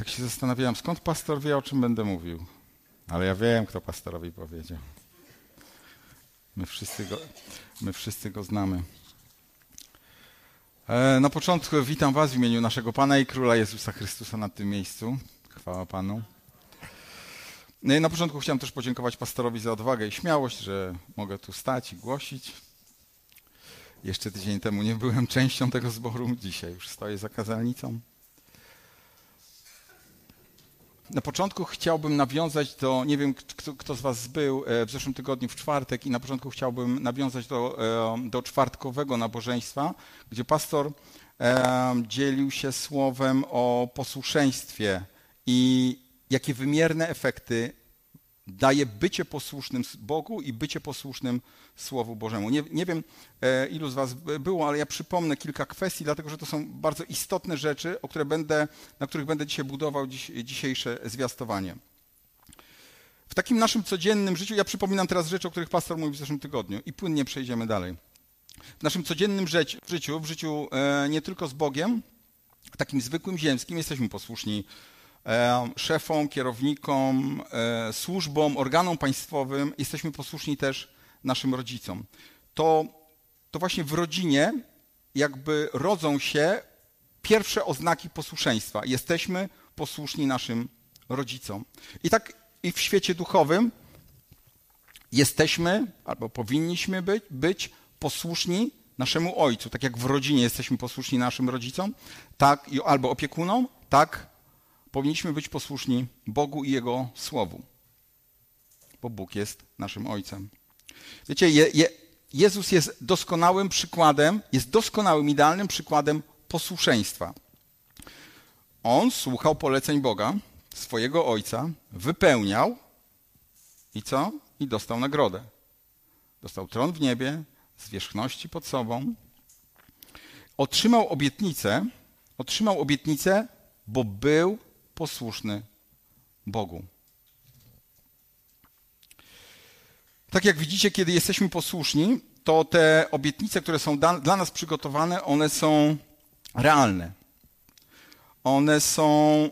tak się zastanawiałem, skąd pastor wie, o czym będę mówił. Ale ja wiem, kto pastorowi powiedział. My wszyscy go, my wszyscy go znamy. E, na początku witam Was w imieniu naszego Pana i Króla Jezusa Chrystusa na tym miejscu. Chwała Panu. No na początku chciałem też podziękować pastorowi za odwagę i śmiałość, że mogę tu stać i głosić. Jeszcze tydzień temu nie byłem częścią tego zboru, dzisiaj już stoję za kazalnicą. Na początku chciałbym nawiązać do, nie wiem kto, kto, z Was był e, w zeszłym tygodniu w czwartek i na początku chciałbym nawiązać do, e, do czwartkowego nabożeństwa, gdzie pastor e, dzielił się słowem o posłuszeństwie i jakie wymierne efekty daje bycie posłusznym Bogu i bycie posłusznym Słowu Bożemu. Nie, nie wiem, e, ilu z Was było, ale ja przypomnę kilka kwestii, dlatego że to są bardzo istotne rzeczy, o które będę, na których będę dzisiaj budował dziś, dzisiejsze zwiastowanie. W takim naszym codziennym życiu, ja przypominam teraz rzeczy, o których pastor mówił w zeszłym tygodniu i płynnie przejdziemy dalej. W naszym codziennym życiu, w życiu e, nie tylko z Bogiem, takim zwykłym ziemskim, jesteśmy posłuszni szefom, kierownikom, e, służbom, organom państwowym, jesteśmy posłuszni też naszym rodzicom. To, to właśnie w rodzinie jakby rodzą się pierwsze oznaki posłuszeństwa. Jesteśmy posłuszni naszym rodzicom. I tak i w świecie duchowym jesteśmy, albo powinniśmy być, być posłuszni naszemu ojcu. Tak jak w rodzinie jesteśmy posłuszni naszym rodzicom, tak albo opiekunom, tak powinniśmy być posłuszni Bogu i Jego Słowu, bo Bóg jest naszym Ojcem. Wiecie, je, je, Jezus jest doskonałym przykładem, jest doskonałym, idealnym przykładem posłuszeństwa. On słuchał poleceń Boga, swojego Ojca, wypełniał i co? I dostał nagrodę. Dostał tron w niebie, zwierzchności pod sobą. Otrzymał obietnicę, otrzymał obietnicę, bo był posłuszny Bogu. Tak jak widzicie, kiedy jesteśmy posłuszni, to te obietnice, które są dla nas przygotowane, one są realne. One są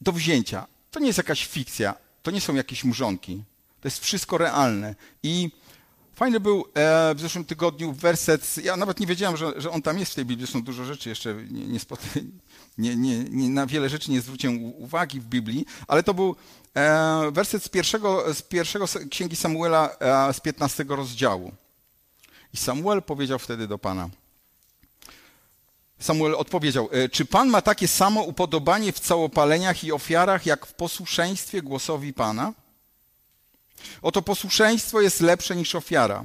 do wzięcia. To nie jest jakaś fikcja, to nie są jakieś mrzonki. To jest wszystko realne. I fajny był e, w zeszłym tygodniu werset, ja nawet nie wiedziałem, że, że on tam jest w tej Biblii, są dużo rzeczy jeszcze nie, nie, nie, nie, nie, na wiele rzeczy nie zwróciłem uwagi w Biblii, ale to był e, werset z pierwszego, z pierwszego księgi Samuela e, z 15 rozdziału. I Samuel powiedział wtedy do Pana. Samuel odpowiedział: e, Czy Pan ma takie samo upodobanie w całopaleniach i ofiarach, jak w posłuszeństwie głosowi Pana? Oto posłuszeństwo jest lepsze niż ofiara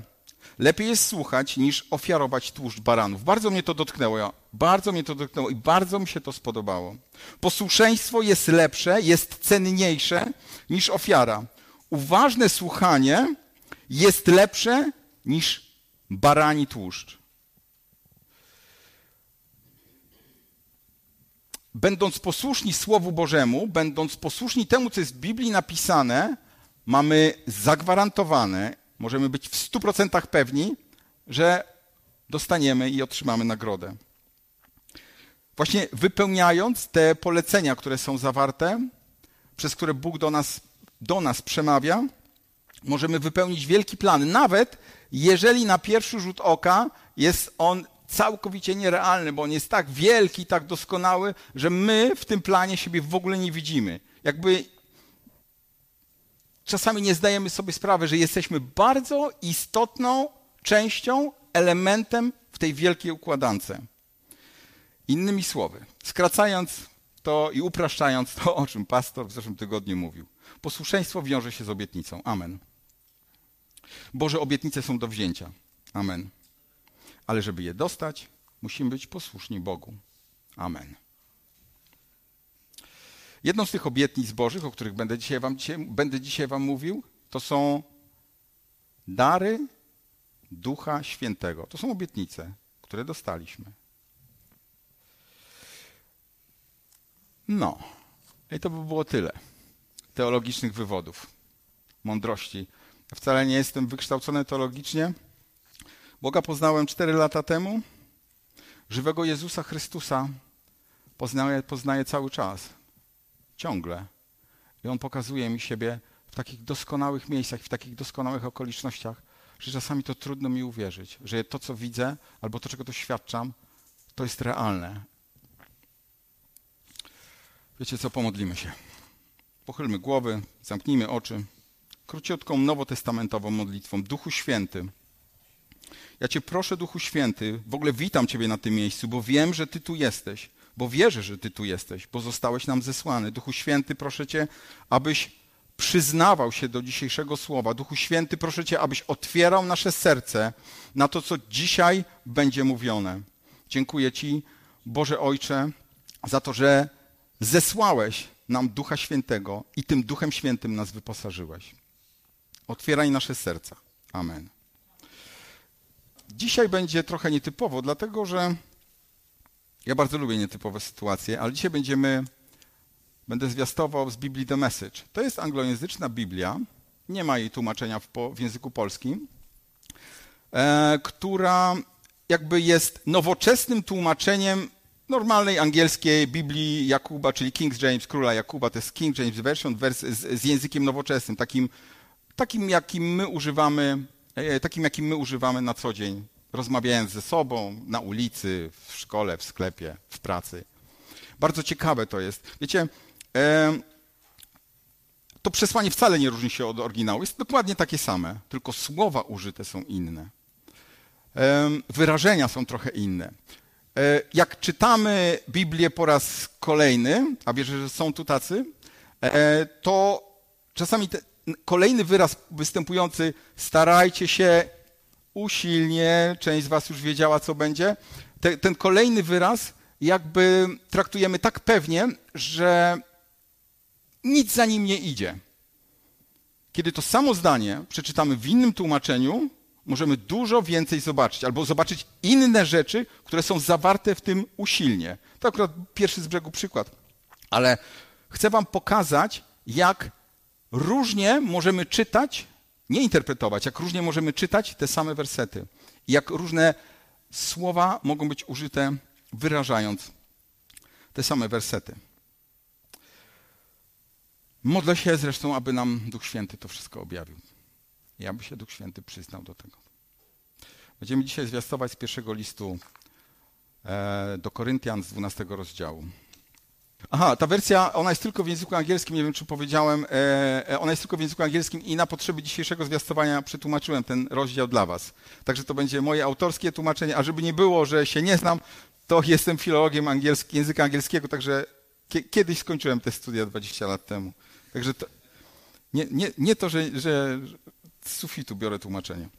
Lepiej jest słuchać niż ofiarować tłuszcz baranów. Bardzo mnie to dotknęło. Bardzo mnie to dotknęło i bardzo mi się to spodobało. Posłuszeństwo jest lepsze, jest cenniejsze niż ofiara. Uważne słuchanie jest lepsze niż barani tłuszcz. Będąc posłuszni Słowu Bożemu, będąc posłuszni temu, co jest w Biblii napisane, mamy zagwarantowane możemy być w 100% pewni, że dostaniemy i otrzymamy nagrodę. Właśnie wypełniając te polecenia, które są zawarte, przez które Bóg do nas, do nas przemawia, możemy wypełnić wielki plan, nawet jeżeli na pierwszy rzut oka jest on całkowicie nierealny, bo on jest tak wielki, tak doskonały, że my w tym planie siebie w ogóle nie widzimy. Jakby czasami nie zdajemy sobie sprawy, że jesteśmy bardzo istotną częścią, elementem w tej wielkiej układance. Innymi słowy, skracając to i upraszczając to, o czym pastor w zeszłym tygodniu mówił. Posłuszeństwo wiąże się z obietnicą. Amen. Boże obietnice są do wzięcia. Amen. Ale żeby je dostać, musimy być posłuszni Bogu. Amen. Jedną z tych obietnic Bożych, o których będę dzisiaj wam, dzisiaj, będę dzisiaj wam mówił, to są dary Ducha Świętego. To są obietnice, które dostaliśmy. No, i to by było tyle teologicznych wywodów, mądrości. Wcale nie jestem wykształcony teologicznie. Boga poznałem cztery lata temu. Żywego Jezusa Chrystusa poznaję, poznaję cały czas. Ciągle. I On pokazuje mi siebie w takich doskonałych miejscach, w takich doskonałych okolicznościach, że czasami to trudno mi uwierzyć, że to, co widzę, albo to, czego doświadczam, to jest realne. Wiecie co, pomodlimy się. Pochylmy głowy, zamknijmy oczy. Króciutką nowotestamentową modlitwą. Duchu Święty. Ja Cię proszę, Duchu Święty, w ogóle witam Ciebie na tym miejscu, bo wiem, że Ty tu jesteś, bo wierzę, że Ty tu jesteś, bo zostałeś nam zesłany. Duchu Święty, proszę Cię, abyś przyznawał się do dzisiejszego słowa. Duchu Święty, proszę Cię, abyś otwierał nasze serce na to, co dzisiaj będzie mówione. Dziękuję Ci, Boże Ojcze, za to, że zesłałeś nam Ducha Świętego i tym Duchem Świętym nas wyposażyłeś. Otwieraj nasze serca. Amen. Dzisiaj będzie trochę nietypowo, dlatego że ja bardzo lubię nietypowe sytuacje, ale dzisiaj będziemy, będę zwiastował z Biblii The Message. To jest anglojęzyczna Biblia, nie ma jej tłumaczenia w, w języku polskim, e, która jakby jest nowoczesnym tłumaczeniem normalnej angielskiej Biblii Jakuba, czyli King James, króla Jakuba, to jest King James Version wers z, z językiem nowoczesnym, takim, takim, jakim my używamy, e, takim, jakim my używamy na co dzień, rozmawiając ze sobą, na ulicy, w szkole, w sklepie, w pracy. Bardzo ciekawe to jest. Wiecie, to przesłanie wcale nie różni się od oryginału. Jest dokładnie takie same, tylko słowa użyte są inne. Wyrażenia są trochę inne. E, jak czytamy Biblię po raz kolejny, a wierzę, że są tu tacy, e, to czasami kolejny wyraz występujący starajcie się usilnie, część z was już wiedziała, co będzie. Te, ten kolejny wyraz jakby traktujemy tak pewnie, że nic za nim nie idzie. Kiedy to samo zdanie przeczytamy w innym tłumaczeniu, możemy dużo więcej zobaczyć, albo zobaczyć inne rzeczy, które są zawarte w tym usilnie. To akurat pierwszy z brzegu przykład. Ale chcę Wam pokazać, jak różnie możemy czytać, nie interpretować, jak różnie możemy czytać te same wersety. I jak różne słowa mogą być użyte, wyrażając te same wersety. Modlę się zresztą, aby nam Duch Święty to wszystko objawił. Ja by się Duch Święty przyznał do tego. Będziemy dzisiaj zwiastować z pierwszego listu e, do Koryntian z 12 rozdziału. Aha, ta wersja, ona jest tylko w języku angielskim, nie wiem czy powiedziałem, e, e, ona jest tylko w języku angielskim i na potrzeby dzisiejszego zwiastowania przetłumaczyłem ten rozdział dla was. Także to będzie moje autorskie tłumaczenie, a żeby nie było, że się nie znam, to jestem filologiem angielski, języka angielskiego, także kiedyś skończyłem te studia 20 lat temu. Także to, nie, nie, nie to, że, że z sufitu biorę tłumaczenie.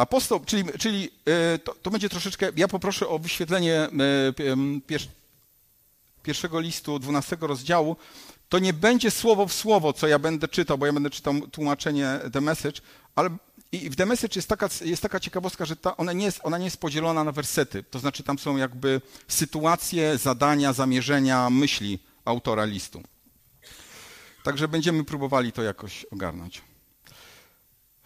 Apostoł, czyli, czyli e, to, to, będzie troszeczkę, ja poproszę o wyświetlenie e, pierwszego listu, 12 rozdziału. To nie będzie słowo w słowo, co ja będę czytał, bo ja będę czytał tłumaczenie The Message, ale i w The Message jest taka, jest taka ciekawostka, że ta, ona, nie jest, ona nie jest podzielona na wersety. To znaczy tam są jakby sytuacje, zadania, zamierzenia, myśli autora listu. Także będziemy próbowali to jakoś ogarnąć.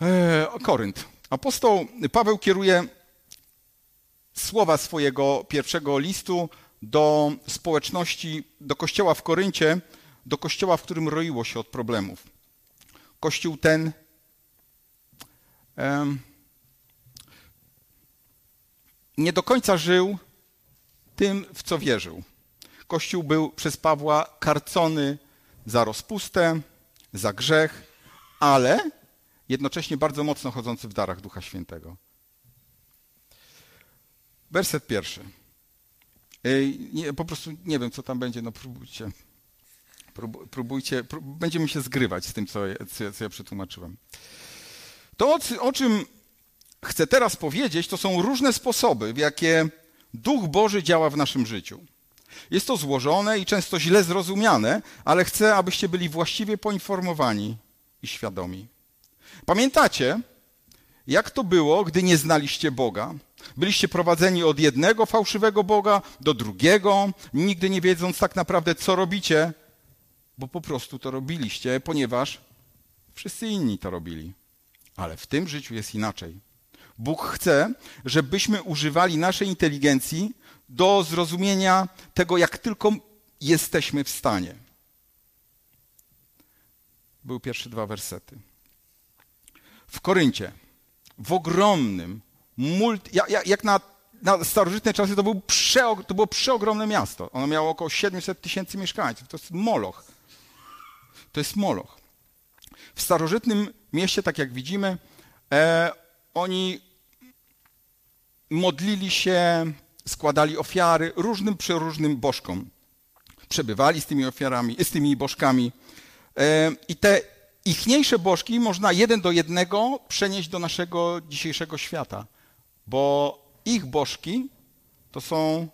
Eee, Korynt. Apostoł Paweł kieruje słowa swojego pierwszego listu do społeczności, do kościoła w Koryncie, do kościoła, w którym roiło się od problemów. Kościół ten nie do końca żył tym, w co wierzył. Kościół był przez Pawła karcony za rozpustę, za grzech, ale jednocześnie bardzo mocno chodzący w darach Ducha Świętego. Werset pierwszy. Nie, po prostu nie wiem, co tam będzie, no próbujcie. próbujcie, prób, będziemy się zgrywać z tym, co, co, co ja przetłumaczyłem. To, o czym chcę teraz powiedzieć, to są różne sposoby, w jakie Duch Boży działa w naszym życiu. Jest to złożone i często źle zrozumiane, ale chcę, abyście byli właściwie poinformowani i świadomi. Pamiętacie, jak to było, gdy nie znaliście Boga? Byliście prowadzeni od jednego fałszywego Boga do drugiego, nigdy nie wiedząc tak naprawdę, co robicie, bo po prostu to robiliście, ponieważ wszyscy inni to robili. Ale w tym życiu jest inaczej. Bóg chce, żebyśmy używali naszej inteligencji do zrozumienia tego, jak tylko jesteśmy w stanie. Były pierwsze dwa wersety. W Koryncie, w ogromnym, multi, jak, jak na, na starożytne czasy to, był prze, to było przeogromne miasto. Ono miało około 700 tysięcy mieszkańców. To jest Moloch. To jest Moloch. W starożytnym mieście, tak jak widzimy, e, oni modlili się, składali ofiary różnym przeróżnym bożkom. Przebywali z tymi ofiarami, z tymi bożkami. E, I te ichniejsze bożki można jeden do jednego przenieść do naszego dzisiejszego świata, bo ich bożki to są,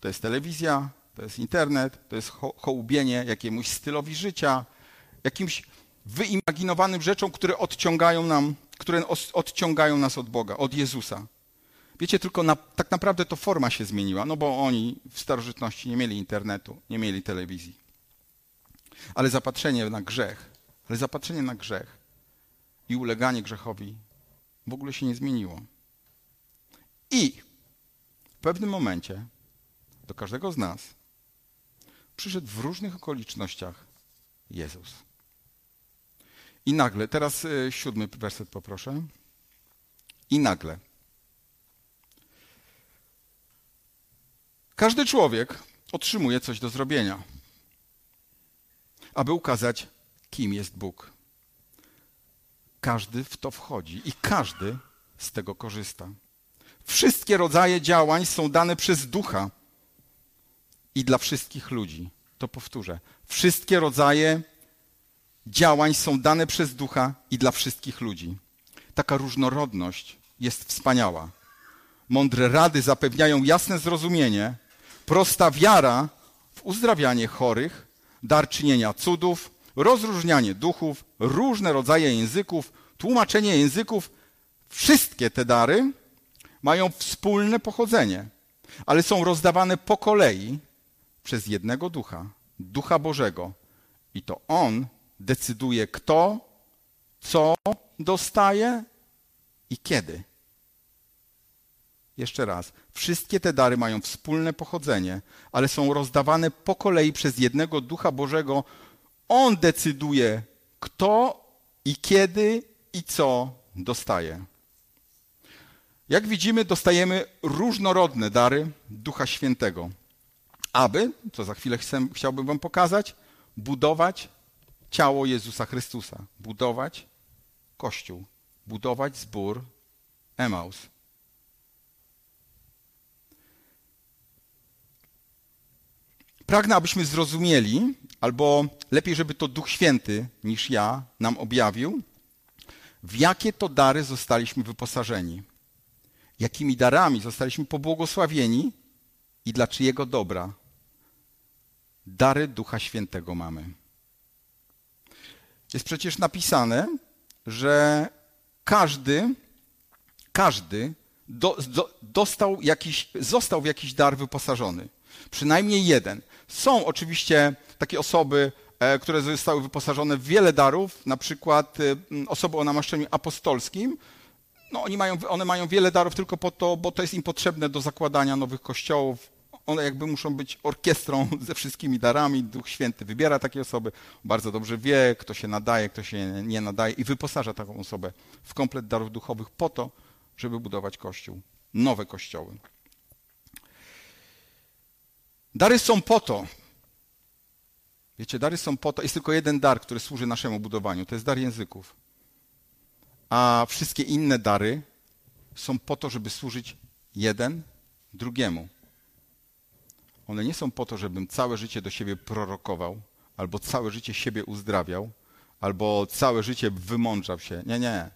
to jest telewizja, to jest internet, to jest ho hołubienie jakiemuś stylowi życia, jakimś wyimaginowanym rzeczom, które odciągają, nam, które odciągają nas od Boga, od Jezusa. Wiecie, tylko na, tak naprawdę to forma się zmieniła, no bo oni w starożytności nie mieli internetu, nie mieli telewizji. Ale zapatrzenie na grzech, ale zapatrzenie na grzech i uleganie grzechowi w ogóle się nie zmieniło. I w pewnym momencie do każdego z nas przyszedł w różnych okolicznościach Jezus. I nagle, teraz e, siódmy werset poproszę. I nagle. Każdy człowiek otrzymuje coś do zrobienia, aby ukazać, kim jest Bóg. Każdy w to wchodzi i każdy z tego korzysta. Wszystkie rodzaje działań są dane przez ducha i dla wszystkich ludzi. To powtórzę. Wszystkie rodzaje działań są dane przez ducha i dla wszystkich ludzi. Taka różnorodność jest wspaniała. Mądre rady zapewniają jasne zrozumienie, prosta wiara w uzdrawianie chorych, dar czynienia cudów, rozróżnianie duchów, różne rodzaje języków, tłumaczenie języków. Wszystkie te dary mają wspólne pochodzenie, ale są rozdawane po kolei przez jednego ducha, ducha Bożego. I to On decyduje, kto, co dostaje i kiedy. Jeszcze raz. Wszystkie te dary mają wspólne pochodzenie, ale są rozdawane po kolei przez jednego Ducha Bożego. On decyduje, kto i kiedy i co dostaje. Jak widzimy, dostajemy różnorodne dary Ducha Świętego, aby, co za chwilę chcę, chciałbym Wam pokazać, budować ciało Jezusa Chrystusa, budować Kościół, budować zbór Emaus. Pragnę, abyśmy zrozumieli, albo lepiej, żeby to Duch Święty niż ja nam objawił, w jakie to dary zostaliśmy wyposażeni, jakimi darami zostaliśmy pobłogosławieni i dla czyjego dobra dary Ducha Świętego mamy. Jest przecież napisane, że każdy, każdy do, do, dostał jakiś, został w jakiś dar wyposażony. Przynajmniej jeden. Są oczywiście takie osoby, e, które zostały wyposażone w wiele darów, na przykład e, osoby o namaszczeniu apostolskim. No, oni mają, one mają wiele darów tylko po to, bo to jest im potrzebne do zakładania nowych kościołów. One jakby muszą być orkiestrą ze wszystkimi darami. Duch Święty wybiera takie osoby, bardzo dobrze wie, kto się nadaje, kto się nie nadaje i wyposaża taką osobę w komplet darów duchowych po to, żeby budować kościół, nowe kościoły. Dary są po to. Wiecie, dary są po to. Jest tylko jeden dar, który służy naszemu budowaniu. To jest dar języków. A wszystkie inne dary są po to, żeby służyć jeden drugiemu. One nie są po to, żebym całe życie do siebie prorokował, albo całe życie siebie uzdrawiał, albo całe życie wymądrzał się. Nie, nie.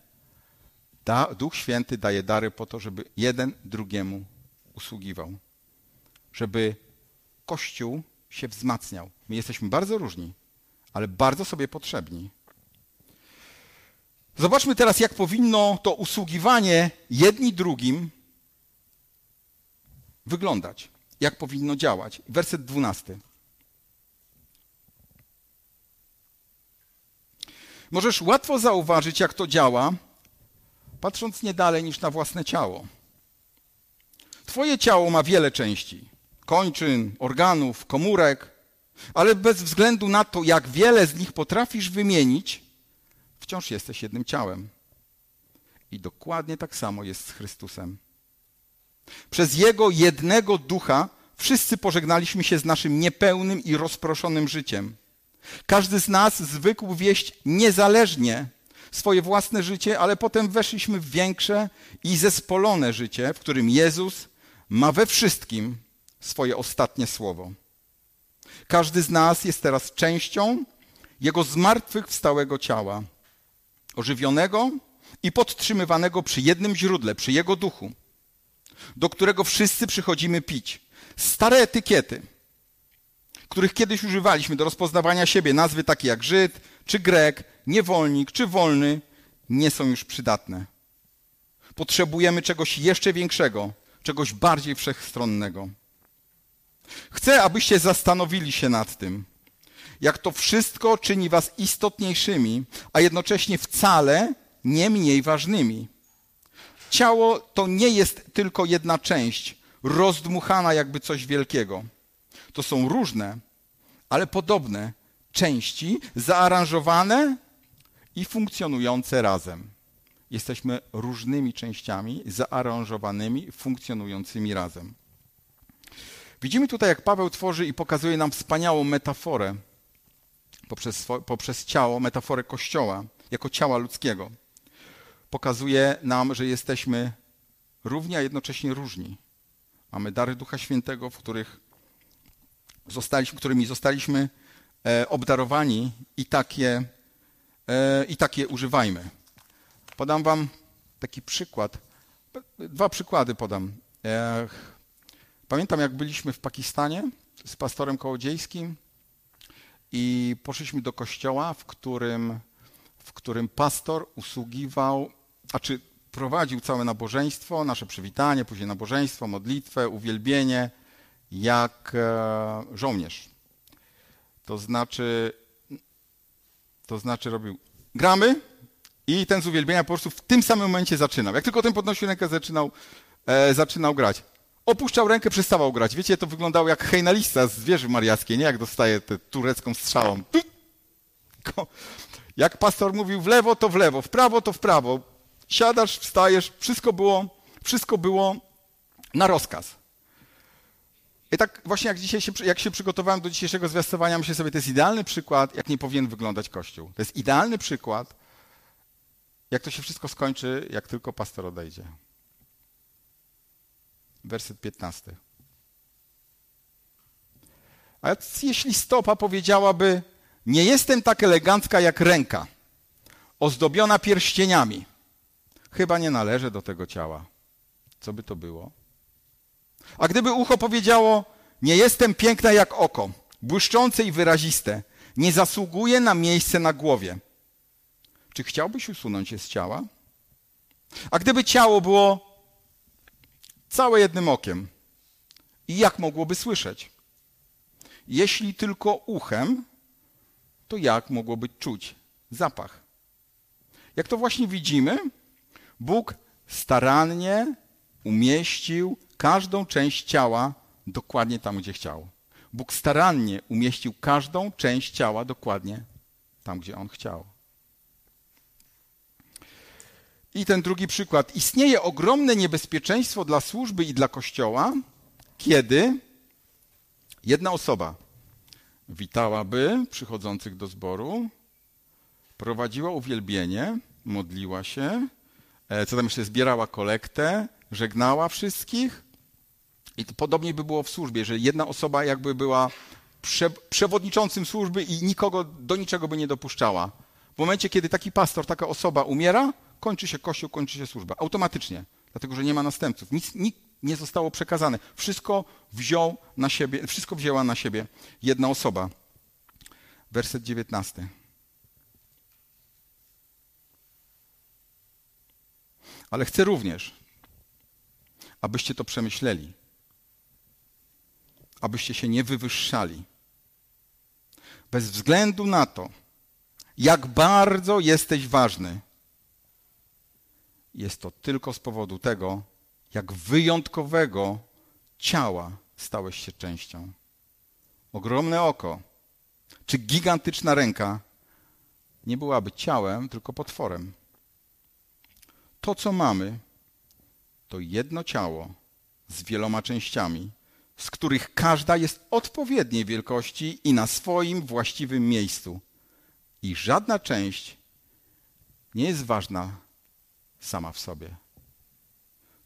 Da, Duch Święty daje dary po to, żeby jeden drugiemu usługiwał. Żeby Kościół się wzmacniał. My jesteśmy bardzo różni, ale bardzo sobie potrzebni. Zobaczmy teraz, jak powinno to usługiwanie jedni drugim wyglądać. Jak powinno działać. Werset 12. Możesz łatwo zauważyć, jak to działa, patrząc nie dalej niż na własne ciało. Twoje ciało ma wiele części: kończyn, organów, komórek, ale bez względu na to, jak wiele z nich potrafisz wymienić, wciąż jesteś jednym ciałem. I dokładnie tak samo jest z Chrystusem. Przez Jego jednego ducha wszyscy pożegnaliśmy się z naszym niepełnym i rozproszonym życiem. Każdy z nas zwykł wieść niezależnie swoje własne życie, ale potem weszliśmy w większe i zespolone życie, w którym Jezus ma we wszystkim swoje ostatnie słowo. Każdy z nas jest teraz częścią Jego zmartwychwstałego ciała, ożywionego i podtrzymywanego przy jednym źródle, przy Jego duchu, do którego wszyscy przychodzimy pić. Stare etykiety, których kiedyś używaliśmy do rozpoznawania siebie, nazwy takie jak Żyd, czy Grek, niewolnik, czy wolny, nie są już przydatne. Potrzebujemy czegoś jeszcze większego, czegoś bardziej wszechstronnego. Chcę, abyście zastanowili się nad tym, jak to wszystko czyni was istotniejszymi, a jednocześnie wcale nie mniej ważnymi. Ciało to nie jest tylko jedna część, rozdmuchana jakby coś wielkiego. To są różne, ale podobne części, zaaranżowane i funkcjonujące razem. Jesteśmy różnymi częściami, zaaranżowanymi, funkcjonującymi razem. Widzimy tutaj, jak Paweł tworzy i pokazuje nam wspaniałą metaforę poprzez, poprzez ciało, metaforę Kościoła, jako ciała ludzkiego. Pokazuje nam, że jesteśmy równi, a jednocześnie różni. Mamy dary Ducha Świętego, w których zostaliśmy, którymi zostaliśmy e, obdarowani i takie, e, i takie używajmy. Podam wam taki przykład. Dwa przykłady podam. Pamiętam, jak byliśmy w Pakistanie z pastorem kołodziejskim i poszliśmy do kościoła, w którym, w którym pastor usługiwał, a czy prowadził całe nabożeństwo, nasze przywitanie, później nabożeństwo, modlitwę, uwielbienie, jak e, żołnierz. To znaczy, to znaczy robił gramy i ten z uwielbienia po prostu w tym samym momencie zaczynał. Jak tylko ten podnosił rękę, zaczynał, e, zaczynał grać. Opuszczał rękę, przestawał grać. Wiecie, to wyglądało jak hejnalista z wieży mariackiej, nie? Jak dostaje tę turecką strzałą. Jak pastor mówił w lewo, to w lewo, w prawo, to w prawo. Siadasz, wstajesz, wszystko było, wszystko było na rozkaz. I tak właśnie jak dzisiaj się, jak się przygotowałem do dzisiejszego zwiastowania, myślę sobie, to jest idealny przykład, jak nie powinien wyglądać Kościół. To jest idealny przykład, jak to się wszystko skończy, jak tylko pastor odejdzie. Werset 15. A jeśli stopa powiedziałaby, nie jestem tak elegancka jak ręka, ozdobiona pierścieniami, chyba nie należy do tego ciała. Co by to było? A gdyby ucho powiedziało, nie jestem piękna jak oko, błyszczące i wyraziste, nie zasługuje na miejsce na głowie. Czy chciałbyś usunąć je z ciała? A gdyby ciało było całe jednym okiem, i jak mogłoby słyszeć? Jeśli tylko uchem, to jak mogłoby czuć zapach? Jak to właśnie widzimy, Bóg starannie umieścił każdą część ciała dokładnie tam, gdzie chciał. Bóg starannie umieścił każdą część ciała dokładnie tam, gdzie on chciał. I ten drugi przykład. Istnieje ogromne niebezpieczeństwo dla służby i dla kościoła, kiedy jedna osoba witałaby przychodzących do zboru, prowadziła uwielbienie, modliła się, e, co tam jeszcze, zbierała kolektę, żegnała wszystkich. I to podobnie by było w służbie, że jedna osoba jakby była prze, przewodniczącym służby i nikogo do niczego by nie dopuszczała. W momencie, kiedy taki pastor, taka osoba umiera, kończy się kościół, kończy się służba. Automatycznie, dlatego że nie ma następców. Nic, nie zostało przekazane. Wszystko wziął na siebie, wszystko wzięła na siebie jedna osoba. Werset 19. Ale chcę również, abyście to przemyśleli, abyście się nie wywyższali. Bez względu na to, jak bardzo jesteś ważny, jest to tylko z powodu tego, jak wyjątkowego ciała stałeś się częścią. Ogromne oko czy gigantyczna ręka nie byłaby ciałem, tylko potworem. To, co mamy, to jedno ciało z wieloma częściami, z których każda jest odpowiedniej wielkości i na swoim właściwym miejscu. I żadna część nie jest ważna sama w sobie.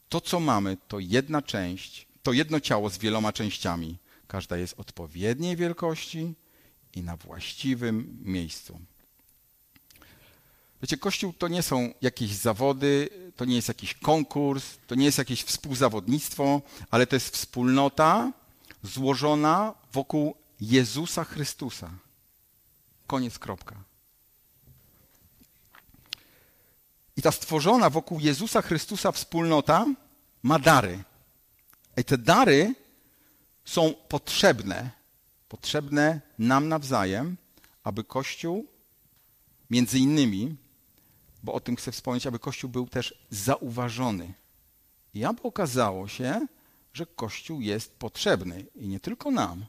To, co mamy, to jedna część, to jedno ciało z wieloma częściami. Każda jest odpowiedniej wielkości i na właściwym miejscu. Wiecie, Kościół to nie są jakieś zawody, to nie jest jakiś konkurs, to nie jest jakieś współzawodnictwo, ale to jest wspólnota złożona wokół Jezusa Chrystusa. Koniec, kropka. I ta stworzona wokół Jezusa Chrystusa wspólnota ma dary. I te dary są potrzebne, potrzebne nam nawzajem, aby Kościół, między innymi, bo o tym chcę wspomnieć, aby Kościół był też zauważony. I aby okazało się, że Kościół jest potrzebny i nie tylko nam,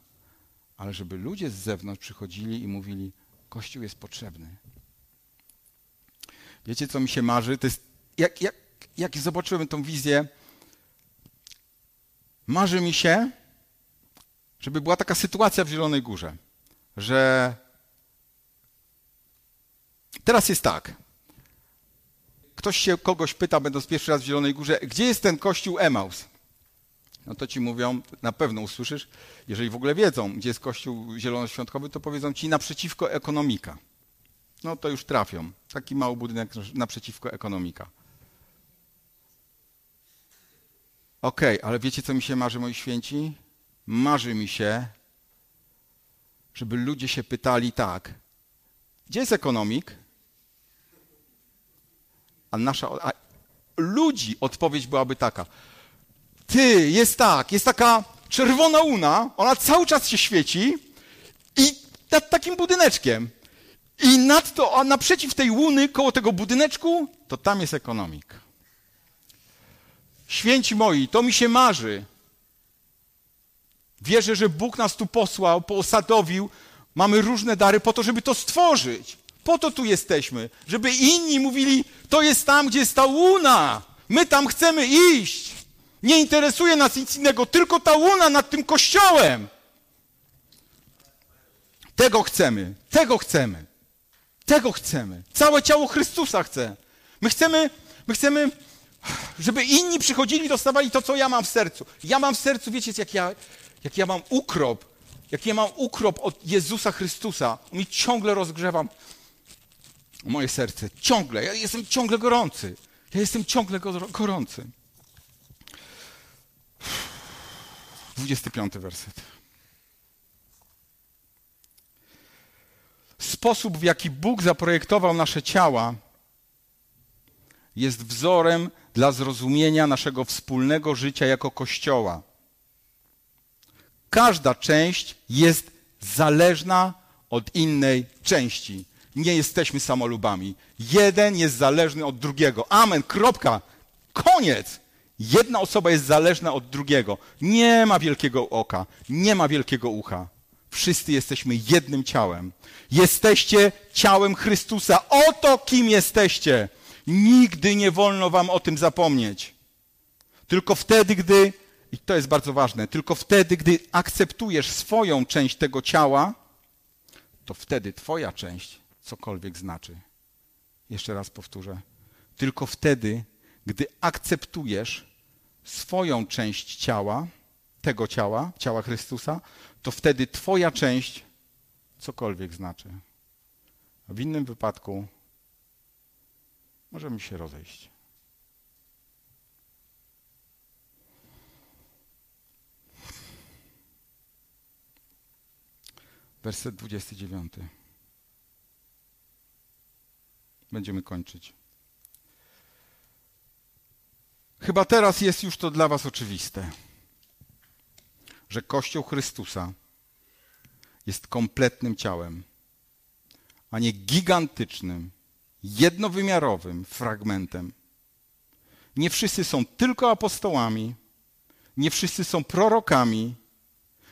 ale żeby ludzie z zewnątrz przychodzili i mówili: Kościół jest potrzebny. Wiecie, co mi się marzy? To jest, jak, jak, jak zobaczyłem tą wizję, marzy mi się, żeby była taka sytuacja w Zielonej Górze, że teraz jest tak. Ktoś się kogoś pyta, będąc pierwszy raz w Zielonej Górze, gdzie jest ten kościół Emaus? No to ci mówią, na pewno usłyszysz, jeżeli w ogóle wiedzą, gdzie jest kościół zielonoświątkowy, to powiedzą ci naprzeciwko ekonomika. No to już trafią. Taki mały budynek naprzeciwko ekonomika. Okej, okay, ale wiecie, co mi się marzy, moi święci? Marzy mi się, żeby ludzie się pytali tak, gdzie jest ekonomik? A nasza, a ludzi odpowiedź byłaby taka, ty, jest tak, jest taka czerwona una, ona cały czas się świeci i nad takim budyneczkiem. I nadto, a naprzeciw tej łuny, koło tego budyneczku, to tam jest ekonomik. Święci moi, to mi się marzy. Wierzę, że Bóg nas tu posłał, poosadowił. Mamy różne dary po to, żeby to stworzyć. Po to tu jesteśmy, żeby inni mówili, to jest tam, gdzie jest ta łuna. My tam chcemy iść. Nie interesuje nas nic innego, tylko ta łuna nad tym kościołem. Tego chcemy, tego chcemy. Tego chcemy. Całe ciało Chrystusa chce. My chcemy, my chcemy, żeby inni przychodzili i dostawali to, co ja mam w sercu. Ja mam w sercu, wiecie, jak ja, jak ja mam ukrop, jak ja mam ukrop od Jezusa Chrystusa. On mi ciągle rozgrzewam moje serce. Ciągle. Ja jestem ciągle gorący. Ja jestem ciągle gorący. 25 werset. Sposób, w jaki Bóg zaprojektował nasze ciała, jest wzorem dla zrozumienia naszego wspólnego życia jako Kościoła. Każda część jest zależna od innej części. Nie jesteśmy samolubami. Jeden jest zależny od drugiego. Amen. Kropka. Koniec. Jedna osoba jest zależna od drugiego. Nie ma wielkiego oka, nie ma wielkiego ucha. Wszyscy jesteśmy jednym ciałem. Jesteście ciałem Chrystusa. Oto kim jesteście. Nigdy nie wolno wam o tym zapomnieć. Tylko wtedy, gdy, i to jest bardzo ważne, tylko wtedy, gdy akceptujesz swoją część tego ciała, to wtedy twoja część cokolwiek znaczy. Jeszcze raz powtórzę. Tylko wtedy, gdy akceptujesz swoją część ciała, tego ciała, ciała Chrystusa, to wtedy Twoja część cokolwiek znaczy. W innym wypadku możemy się rozejść. Werset 29. Będziemy kończyć. Chyba teraz jest już to dla Was oczywiste, że Kościół Chrystusa jest kompletnym ciałem, a nie gigantycznym, jednowymiarowym fragmentem. Nie wszyscy są tylko apostołami, nie wszyscy są prorokami,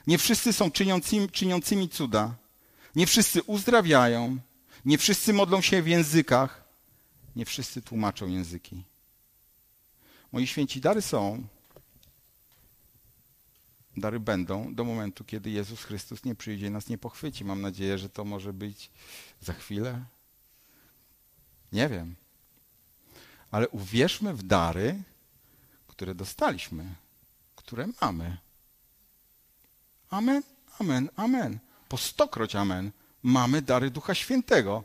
nie wszyscy są czyniącymi, czyniącymi cuda, nie wszyscy uzdrawiają, nie wszyscy modlą się w językach, nie wszyscy tłumaczą języki. Moi święci, dary są, dary będą do momentu, kiedy Jezus Chrystus nie przyjdzie i nas nie pochwyci. Mam nadzieję, że to może być za chwilę. Nie wiem. Ale uwierzmy w dary, które dostaliśmy, które mamy. Amen, amen, amen. Po stokroć amen. Mamy dary Ducha Świętego.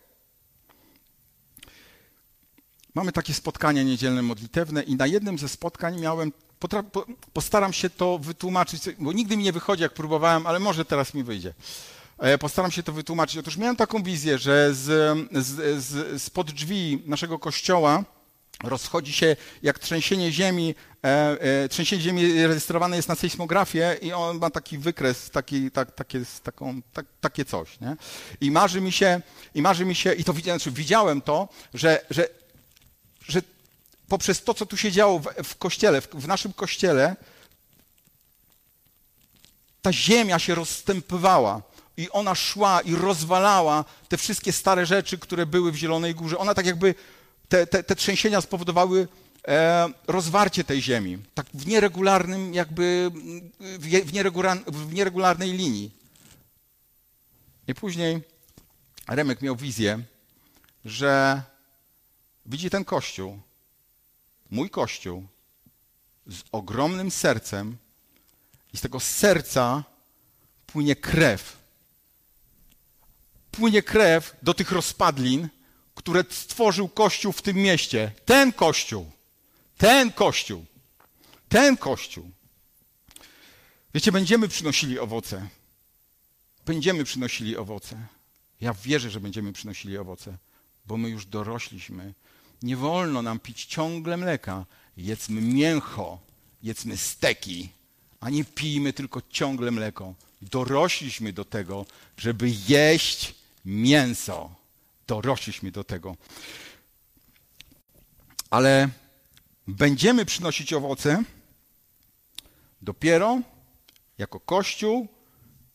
Mamy takie spotkania niedzielne modlitewne i na jednym ze spotkań miałem, postaram się to wytłumaczyć, bo nigdy mi nie wychodzi, jak próbowałem, ale może teraz mi wyjdzie. E, postaram się to wytłumaczyć. Otóż miałem taką wizję, że z, z, z, spod drzwi naszego kościoła rozchodzi się jak trzęsienie ziemi. E, e, trzęsienie ziemi rejestrowane jest na sejsmografię i on ma taki wykres, taki, tak, takie, taką, tak, takie coś. Nie? I marzy mi się, i marzy mi się, i to znaczy widziałem to, że, że, że poprzez to, co tu się działo w, w kościele, w, w naszym kościele, ta ziemia się rozstępywała i ona szła i rozwalała te wszystkie stare rzeczy, które były w Zielonej Górze. Ona tak jakby, te, te, te trzęsienia spowodowały e, rozwarcie tej ziemi, tak w nieregularnym jakby, w, w nieregularnej linii. I później Remek miał wizję, że widzi ten kościół, mój kościół, z ogromnym sercem i z tego serca płynie krew płynie krew do tych rozpadlin, które stworzył Kościół w tym mieście. Ten Kościół, ten Kościół, ten Kościół. Wiecie, będziemy przynosili owoce. Będziemy przynosili owoce. Ja wierzę, że będziemy przynosili owoce, bo my już dorośliśmy. Nie wolno nam pić ciągle mleka. Jedzmy mięcho, jedzmy steki, a nie pijmy tylko ciągle mleko. Dorośliśmy do tego, żeby jeść mięso. Dorośliśmy do tego. Ale będziemy przynosić owoce dopiero jako Kościół,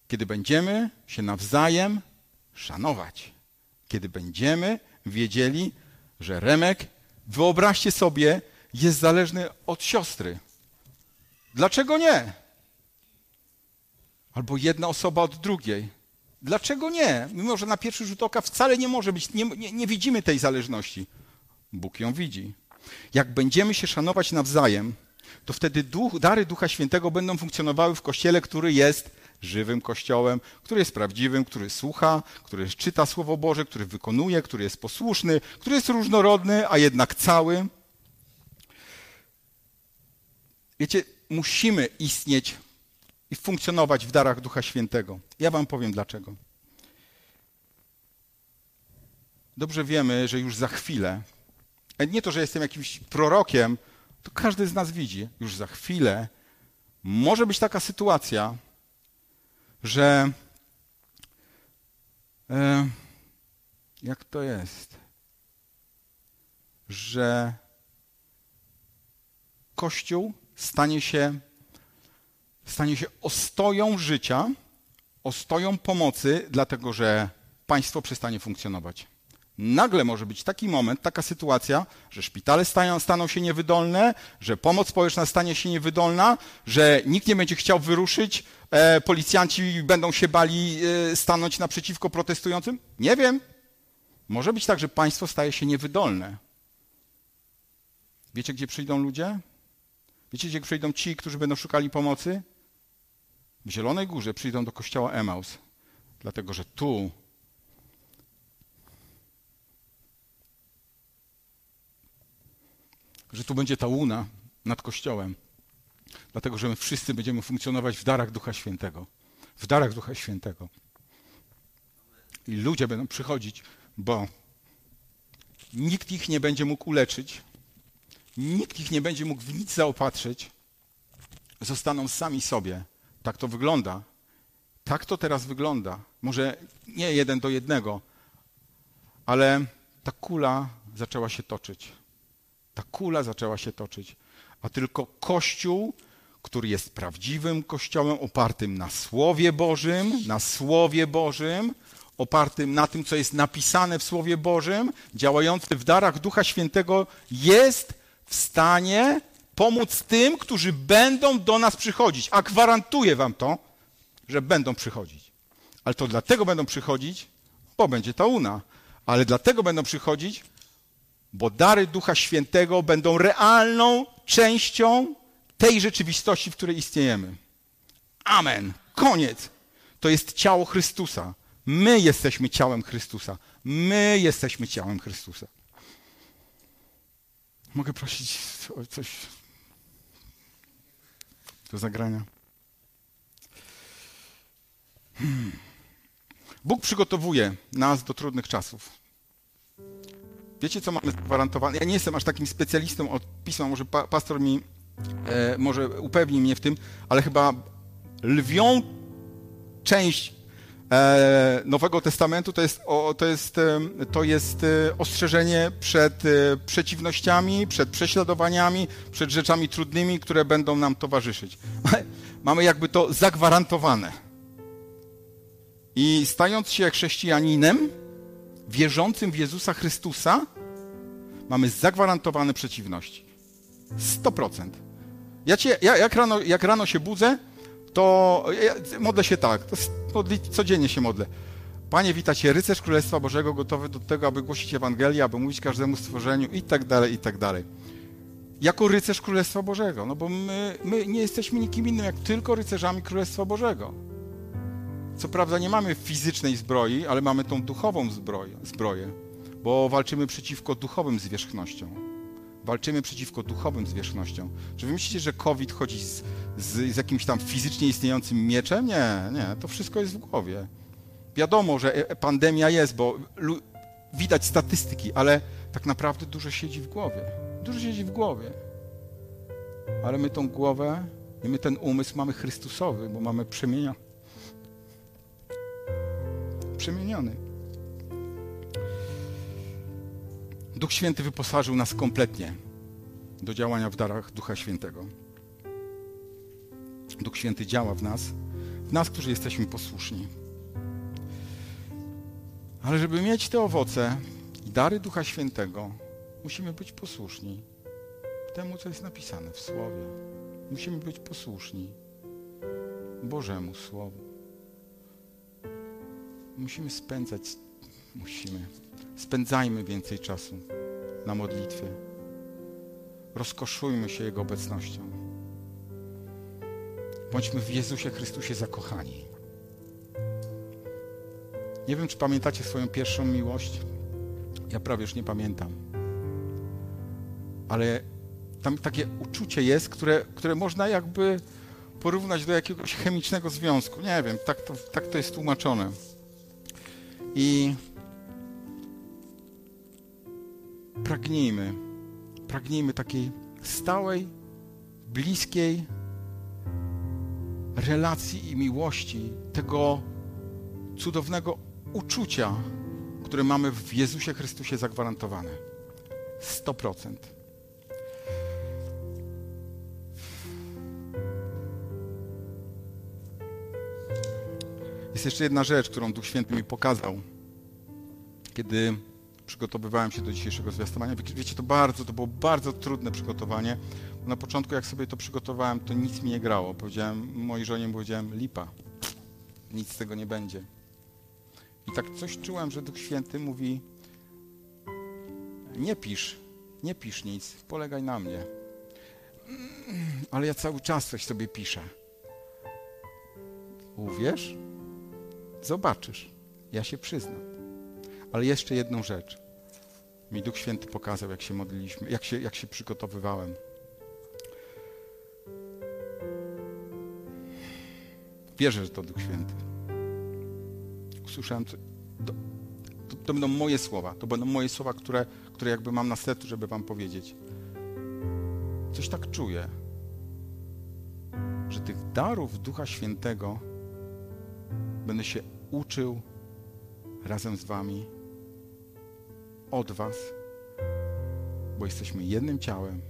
kiedy będziemy się nawzajem szanować. Kiedy będziemy wiedzieli, że Remek, wyobraźcie sobie, jest zależny od siostry. Dlaczego nie? Albo jedna osoba od drugiej. Dlaczego nie? Mimo, że na pierwszy rzut oka wcale nie może być, nie, nie, nie widzimy tej zależności. Bóg ją widzi. Jak będziemy się szanować nawzajem, to wtedy duch, dary Ducha Świętego będą funkcjonowały w kościele, który jest żywym kościołem, który jest prawdziwym, który słucha, który czyta Słowo Boże, który wykonuje, który jest posłuszny, który jest różnorodny, a jednak cały. Wiecie, musimy istnieć i funkcjonować w darach Ducha Świętego. Ja Wam powiem dlaczego. Dobrze wiemy, że już za chwilę, nie to, że jestem jakimś prorokiem, to każdy z nas widzi, już za chwilę może być taka sytuacja, że e, jak to jest, że Kościół stanie się stanie się ostoją życia, ostoją pomocy, dlatego że państwo przestanie funkcjonować. Nagle może być taki moment, taka sytuacja, że szpitale stają, staną się niewydolne, że pomoc społeczna stanie się niewydolna, że nikt nie będzie chciał wyruszyć, e, policjanci będą się bali e, stanąć naprzeciwko protestującym. Nie wiem. Może być tak, że państwo staje się niewydolne. Wiecie, gdzie przyjdą ludzie? Wiecie, gdzie przyjdą ci, którzy będą szukali pomocy? w Zielonej Górze przyjdą do kościoła Emaus, dlatego że tu że tu będzie ta łuna nad kościołem, dlatego że my wszyscy będziemy funkcjonować w darach Ducha Świętego. W darach Ducha Świętego. I ludzie będą przychodzić, bo nikt ich nie będzie mógł uleczyć, nikt ich nie będzie mógł w nic zaopatrzyć, zostaną sami sobie tak to wygląda. Tak to teraz wygląda. Może nie jeden do jednego, ale ta kula zaczęła się toczyć. Ta kula zaczęła się toczyć, a tylko Kościół, który jest prawdziwym Kościołem opartym na Słowie Bożym, na Słowie Bożym, opartym na tym, co jest napisane w Słowie Bożym, działający w darach Ducha Świętego, jest w stanie pomóc tym, którzy będą do nas przychodzić. A gwarantuję wam to, że będą przychodzić. Ale to dlatego będą przychodzić, bo będzie ta una. Ale dlatego będą przychodzić, bo dary Ducha Świętego będą realną częścią tej rzeczywistości, w której istniejemy. Amen. Koniec. To jest ciało Chrystusa. My jesteśmy ciałem Chrystusa. My jesteśmy ciałem Chrystusa. Mogę prosić o coś do zagrania? Hmm. Bóg przygotowuje nas do trudnych czasów. Wiecie, co mamy zagwarantowane? Ja nie jestem aż takim specjalistą od pisma, może pa, pastor mi e, może upewni mnie w tym, ale chyba lwią część e, Nowego Testamentu to jest, o, to jest, e, to jest e, ostrzeżenie przed e, przeciwnościami, przed prześladowaniami, przed rzeczami trudnymi, które będą nam towarzyszyć. Mamy jakby to zagwarantowane. I stając się chrześcijaninem, wierzącym w Jezusa Chrystusa, mamy zagwarantowane przeciwności. 100%. Ja cię, ja, jak, rano, jak rano się budzę, to ja modlę się tak, to modli, codziennie się modlę. Panie, wita Cię, rycerz Królestwa Bożego, gotowy do tego, aby głosić Ewangelię, aby mówić każdemu stworzeniu i tak dalej, i tak dalej. Jako rycerz Królestwa Bożego, no bo my, my nie jesteśmy nikim innym, jak tylko rycerzami Królestwa Bożego. Co prawda nie mamy fizycznej zbroi, ale mamy tą duchową zbroję, zbroję bo walczymy przeciwko duchowym zwierzchnościom. Walczymy przeciwko duchowym zwierzchnościom. Czy wy myślicie, że COVID chodzi z, z, z jakimś tam fizycznie istniejącym mieczem? Nie, nie, to wszystko jest w głowie. Wiadomo, że e, pandemia jest, bo widać statystyki, ale tak naprawdę dużo siedzi w głowie. Dużo siedzi w głowie. Ale my tą głowę i my ten umysł mamy Chrystusowy, bo mamy przemienia, przemieniony. Duch Święty wyposażył nas kompletnie do działania w darach Ducha Świętego. Duch Święty działa w nas, w nas, którzy jesteśmy posłuszni. Ale żeby mieć te owoce i dary Ducha Świętego, musimy być posłuszni temu, co jest napisane w Słowie. Musimy być posłuszni Bożemu Słowu musimy spędzać, musimy, spędzajmy więcej czasu na modlitwie. Rozkoszujmy się Jego obecnością. Bądźmy w Jezusie Chrystusie zakochani. Nie wiem, czy pamiętacie swoją pierwszą miłość. Ja prawie już nie pamiętam. Ale tam takie uczucie jest, które, które można jakby porównać do jakiegoś chemicznego związku. Nie wiem, tak to, tak to jest tłumaczone. I pragnijmy, pragnijmy takiej stałej, bliskiej relacji i miłości, tego cudownego uczucia, które mamy w Jezusie Chrystusie zagwarantowane. 100%. Jest jeszcze jedna rzecz, którą Duch Święty mi pokazał, kiedy przygotowywałem się do dzisiejszego zwiastowania. Wiecie, to bardzo, to było bardzo trudne przygotowanie. Na początku, jak sobie to przygotowałem, to nic mi nie grało. Powiedziałem, mojej żonie powiedziałem, lipa, nic z tego nie będzie. I tak coś czułem, że Duch Święty mówi, nie pisz, nie pisz nic, polegaj na mnie. Ale ja cały czas coś sobie piszę. Uwierz? Zobaczysz. Ja się przyznam. Ale jeszcze jedną rzecz. Mi Duch Święty pokazał, jak się modliliśmy, jak się, jak się przygotowywałem. Wierzę, że to Duch Święty. Usłyszałem, to, to, to, będą moje słowa. To będą moje słowa, które, które jakby mam na sercu, żeby wam powiedzieć. Coś tak czuję, że tych darów Ducha Świętego Będę się uczył razem z Wami, od Was, bo jesteśmy jednym ciałem.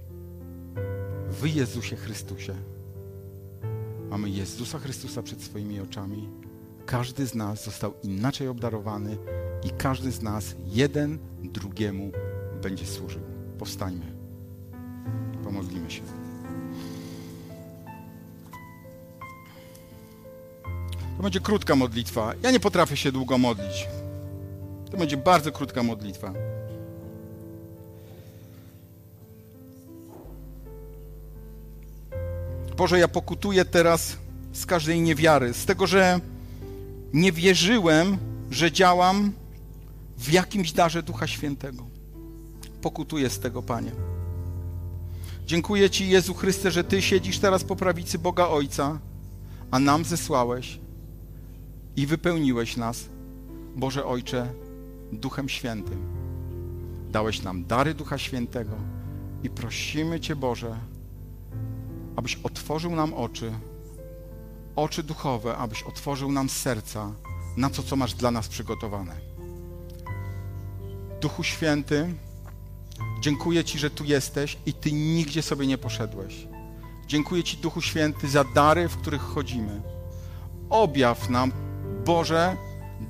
W Jezusie Chrystusie. Mamy Jezusa Chrystusa przed swoimi oczami. Każdy z nas został inaczej obdarowany i każdy z nas jeden drugiemu będzie służył. Powstańmy. Pomodlimy się. To będzie krótka modlitwa. Ja nie potrafię się długo modlić. To będzie bardzo krótka modlitwa. Boże, ja pokutuję teraz z każdej niewiary, z tego, że nie wierzyłem, że działam w jakimś darze Ducha Świętego. Pokutuję z tego, Panie. Dziękuję Ci, Jezu Chryste, że Ty siedzisz teraz po prawicy Boga Ojca, a nam zesłałeś i wypełniłeś nas, Boże Ojcze, Duchem Świętym. Dałeś nam dary Ducha Świętego i prosimy Cię, Boże, abyś otworzył nam oczy, oczy duchowe, abyś otworzył nam serca na to, co masz dla nas przygotowane. Duchu Święty, dziękuję Ci, że tu jesteś i Ty nigdzie sobie nie poszedłeś. Dziękuję Ci, Duchu Święty, za dary, w których chodzimy. Objaw nam, Boże,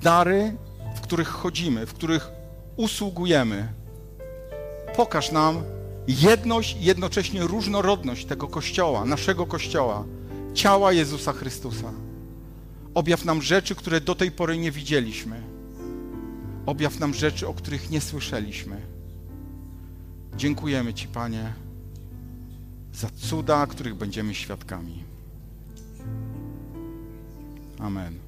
dary, w których chodzimy, w których usługujemy. Pokaż nam jedność i jednocześnie różnorodność tego Kościoła, naszego Kościoła, ciała Jezusa Chrystusa. Objaw nam rzeczy, które do tej pory nie widzieliśmy. Objaw nam rzeczy, o których nie słyszeliśmy. Dziękujemy Ci, Panie, za cuda, których będziemy świadkami. Amen.